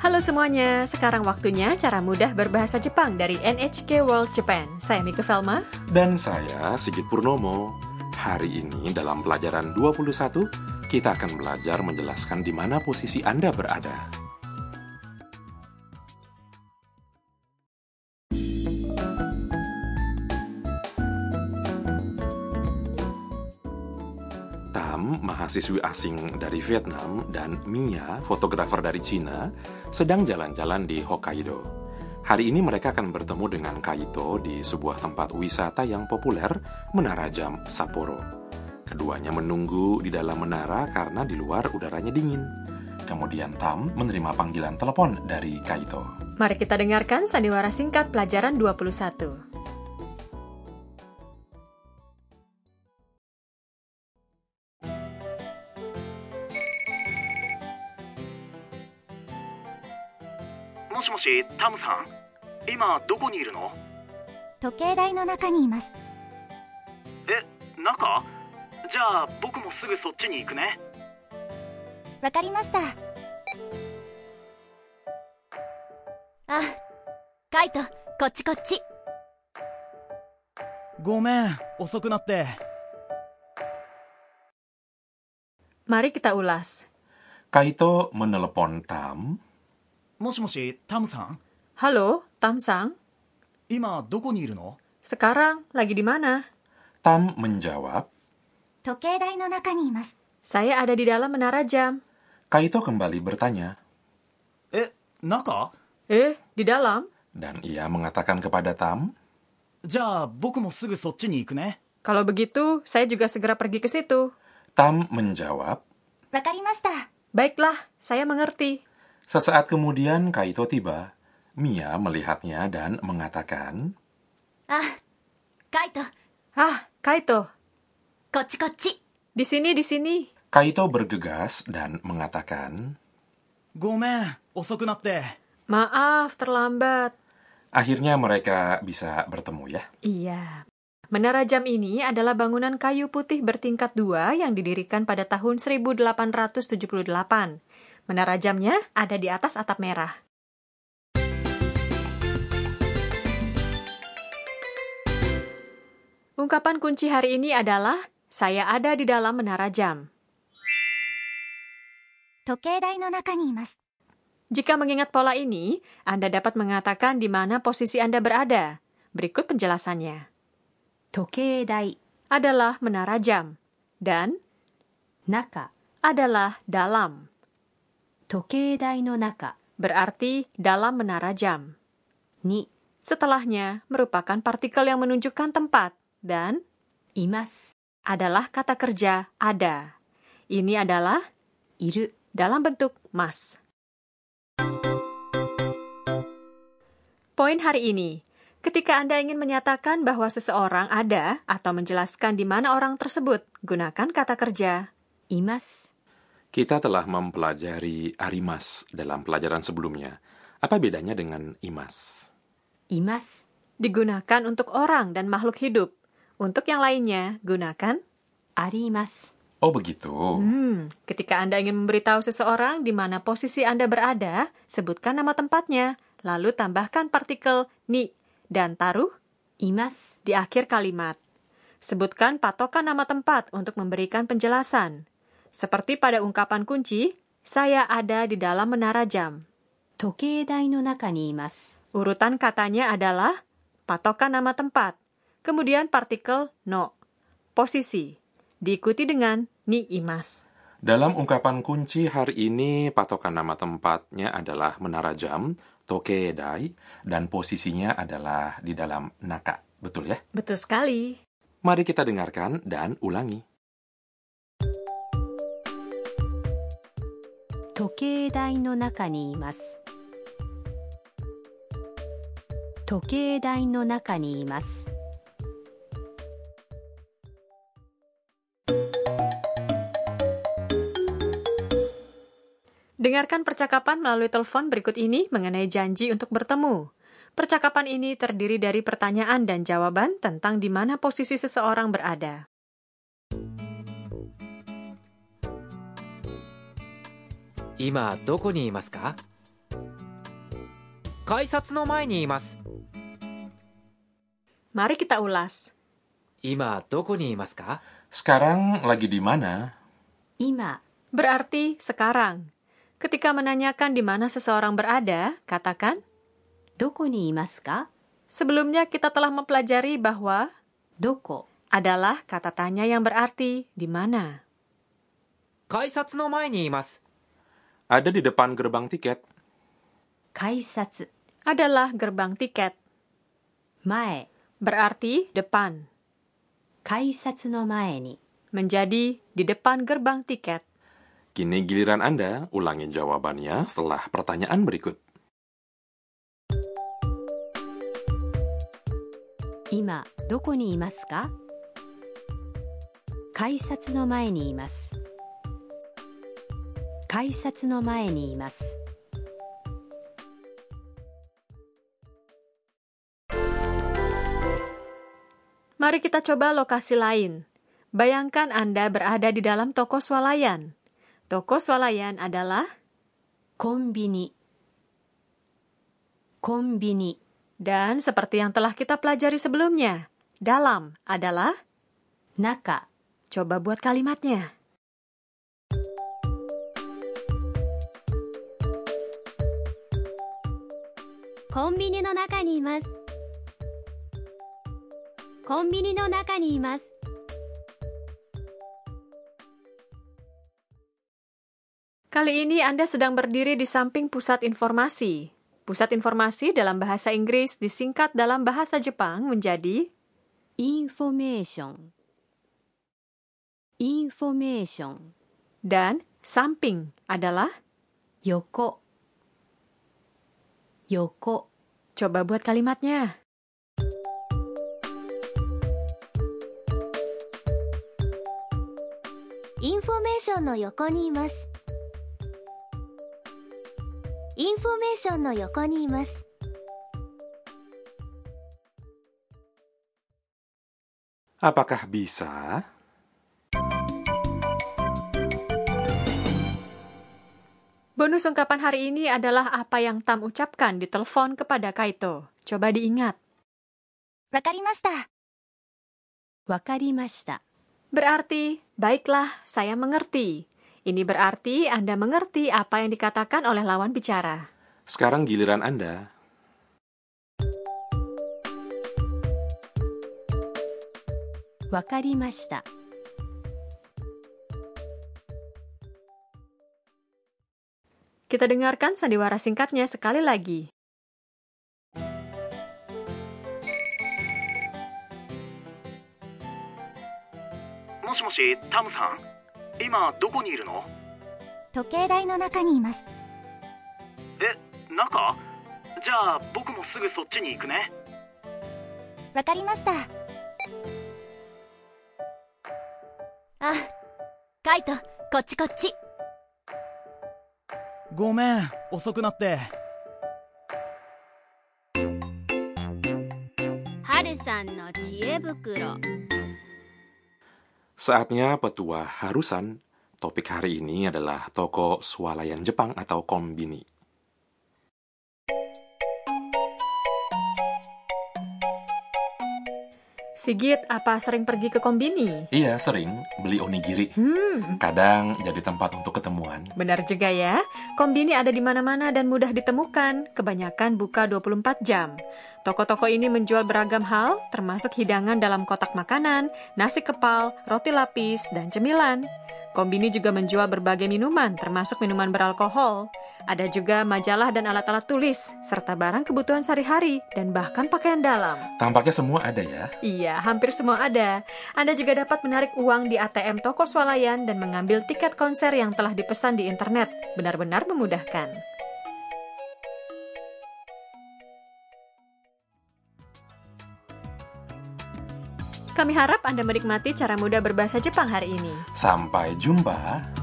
Halo semuanya, sekarang waktunya cara mudah berbahasa Jepang dari NHK World Japan. Saya Mika Velma. Dan saya Sigit Purnomo. Hari ini dalam pelajaran 21, kita akan belajar menjelaskan di mana posisi Anda berada. Mahasiswi asing dari Vietnam, dan Mia, fotografer dari Cina, sedang jalan-jalan di Hokkaido. Hari ini mereka akan bertemu dengan Kaito di sebuah tempat wisata yang populer, Menara Jam Sapporo. Keduanya menunggu di dalam menara karena di luar udaranya dingin. Kemudian Tam menerima panggilan telepon dari Kaito. Mari kita dengarkan sandiwara singkat pelajaran 21. しタムさん今どこにいるの？時計台の中にいます。え中？じゃあ僕もすぐそっちに行くね。わかりました。あカイトこっちこっち。ごめん遅くなって。Mari kita ulas. Kaito menelepon Tam もしもしタムさん Halo, Tam-sang. 今どこにいるの Sekarang lagi di mana? Tam menjawab, 時計台の中にいます Saya ada di dalam menara jam. Kaito kembali bertanya, え中 Eh, di dalam? dan ia mengatakan kepada Tam, じゃあ僕もすぐそっちに行くね Kalau begitu, saya juga segera pergi ke situ. Tam menjawab, わかりました Baiklah, saya mengerti. Sesaat kemudian Kaito tiba. Mia melihatnya dan mengatakan, Ah, Kaito. Ah, Kaito. Koci koci. Di sini, di sini. Kaito bergegas dan mengatakan, Gomen, osoku natte. Maaf, terlambat. Akhirnya mereka bisa bertemu ya? Iya. Menara jam ini adalah bangunan kayu putih bertingkat dua yang didirikan pada tahun 1878. Menara jamnya ada di atas atap merah. Ungkapan kunci hari ini adalah saya ada di dalam menara jam. Jika mengingat pola ini, Anda dapat mengatakan di mana posisi Anda berada. Berikut penjelasannya. Tokedai adalah menara jam dan naka adalah dalam 時計台の中 berarti dalam menara jam. に Setelahnya merupakan partikel yang menunjukkan tempat dan います adalah kata kerja ada. Ini adalah いる dalam bentuk mas. Poin hari ini, ketika Anda ingin menyatakan bahwa seseorang ada atau menjelaskan di mana orang tersebut, gunakan kata kerja います Kita telah mempelajari arimas dalam pelajaran sebelumnya. Apa bedanya dengan imas? Imas digunakan untuk orang dan makhluk hidup. Untuk yang lainnya, gunakan arimas. Oh begitu. Hmm, ketika Anda ingin memberitahu seseorang di mana posisi Anda berada, sebutkan nama tempatnya, lalu tambahkan partikel ni dan taruh imas di akhir kalimat. Sebutkan patokan nama tempat untuk memberikan penjelasan. Seperti pada ungkapan kunci, saya ada di dalam menara jam. Urutan katanya adalah patokan nama tempat, kemudian partikel no, posisi, diikuti dengan ni imas. Dalam ungkapan kunci hari ini, patokan nama tempatnya adalah menara jam, toke tokedai, dan posisinya adalah di dalam naka. Betul ya? Betul sekali. Mari kita dengarkan dan ulangi. 時計台の中にいます時計台の中にいます Dengarkan percakapan melalui telepon berikut ini mengenai janji untuk bertemu. Percakapan ini terdiri dari pertanyaan dan jawaban tentang di mana posisi seseorang berada. 今どこにいますか 改札の前にいます Mari kita ulas. 今どこにいますか Sekarang lagi di mana? 今 Berarti sekarang. Ketika menanyakan di mana seseorang berada, katakan どこにいますか Sebelumnya kita telah mempelajari bahwa どこ adalah kata tanya yang berarti di mana. 改札の前にいます ada di depan gerbang tiket. Kaisatsu adalah gerbang tiket. Mae berarti depan. Kaisatsu no mae ni menjadi di depan gerbang tiket. Kini giliran Anda ulangi jawabannya setelah pertanyaan berikut. Ima, doko ni imasu ka? Kaisatsu no mae ni imasu. 改札の前にいます Mari kita coba lokasi lain. Bayangkan Anda berada di dalam toko swalayan. Toko swalayan adalah コンビニコンビニ dan seperti yang telah kita pelajari sebelumnya, dalam adalah 中 coba buat kalimatnya. コンビニの中にいますコンビニの中にいます Kali ini Anda sedang berdiri di samping pusat informasi. Pusat informasi dalam bahasa Inggris disingkat dalam bahasa Jepang menjadi インフォメーションインフォメーション dan samping adalah 横 Yoko. Coba buat kalimatnya. Information no yoko ni imasu. Information no yoko ni imasu. Apakah bisa? Bonus ungkapan hari ini adalah apa yang Tam ucapkan di telepon kepada Kaito. Coba diingat. Wakarimashita. Wakarimashita. Berarti, baiklah, saya mengerti. Ini berarti Anda mengerti apa yang dikatakan oleh lawan bicara. Sekarang giliran Anda. Wakarimashita. Kita dengarkan sandiwara singkatnya sekali lagi. もしもしタムさん今どこにいるの時計台の中にいます。え中？じゃあ僕もすぐそっちに行くね。わかりました。あカイトこっちこっちごめん遅くなってはるさんの知恵袋 Saatnya petua harusan. Topik hari ini adalah toko swalayan Jepang atau kombini. Sigit, apa sering pergi ke kombini? Iya, sering beli onigiri. Hmm, Kadang jadi tempat untuk ketemuan. benar juga ya. Kombini ada di mana-mana dan mudah ditemukan. Kebanyakan buka 24 jam. Toko-toko ini menjual beragam hal, termasuk hidangan dalam kotak makanan, nasi kepal, roti lapis, dan cemilan. Kombini juga menjual berbagai minuman, termasuk minuman beralkohol. Ada juga majalah dan alat-alat tulis, serta barang kebutuhan sehari-hari, dan bahkan pakaian dalam. Tampaknya semua ada ya. Iya, hampir semua ada. Anda juga dapat menarik uang di ATM toko swalayan dan mengambil tiket konser yang telah dipesan di internet. Benar-benar memudahkan. Kami harap Anda menikmati cara mudah berbahasa Jepang hari ini. Sampai jumpa.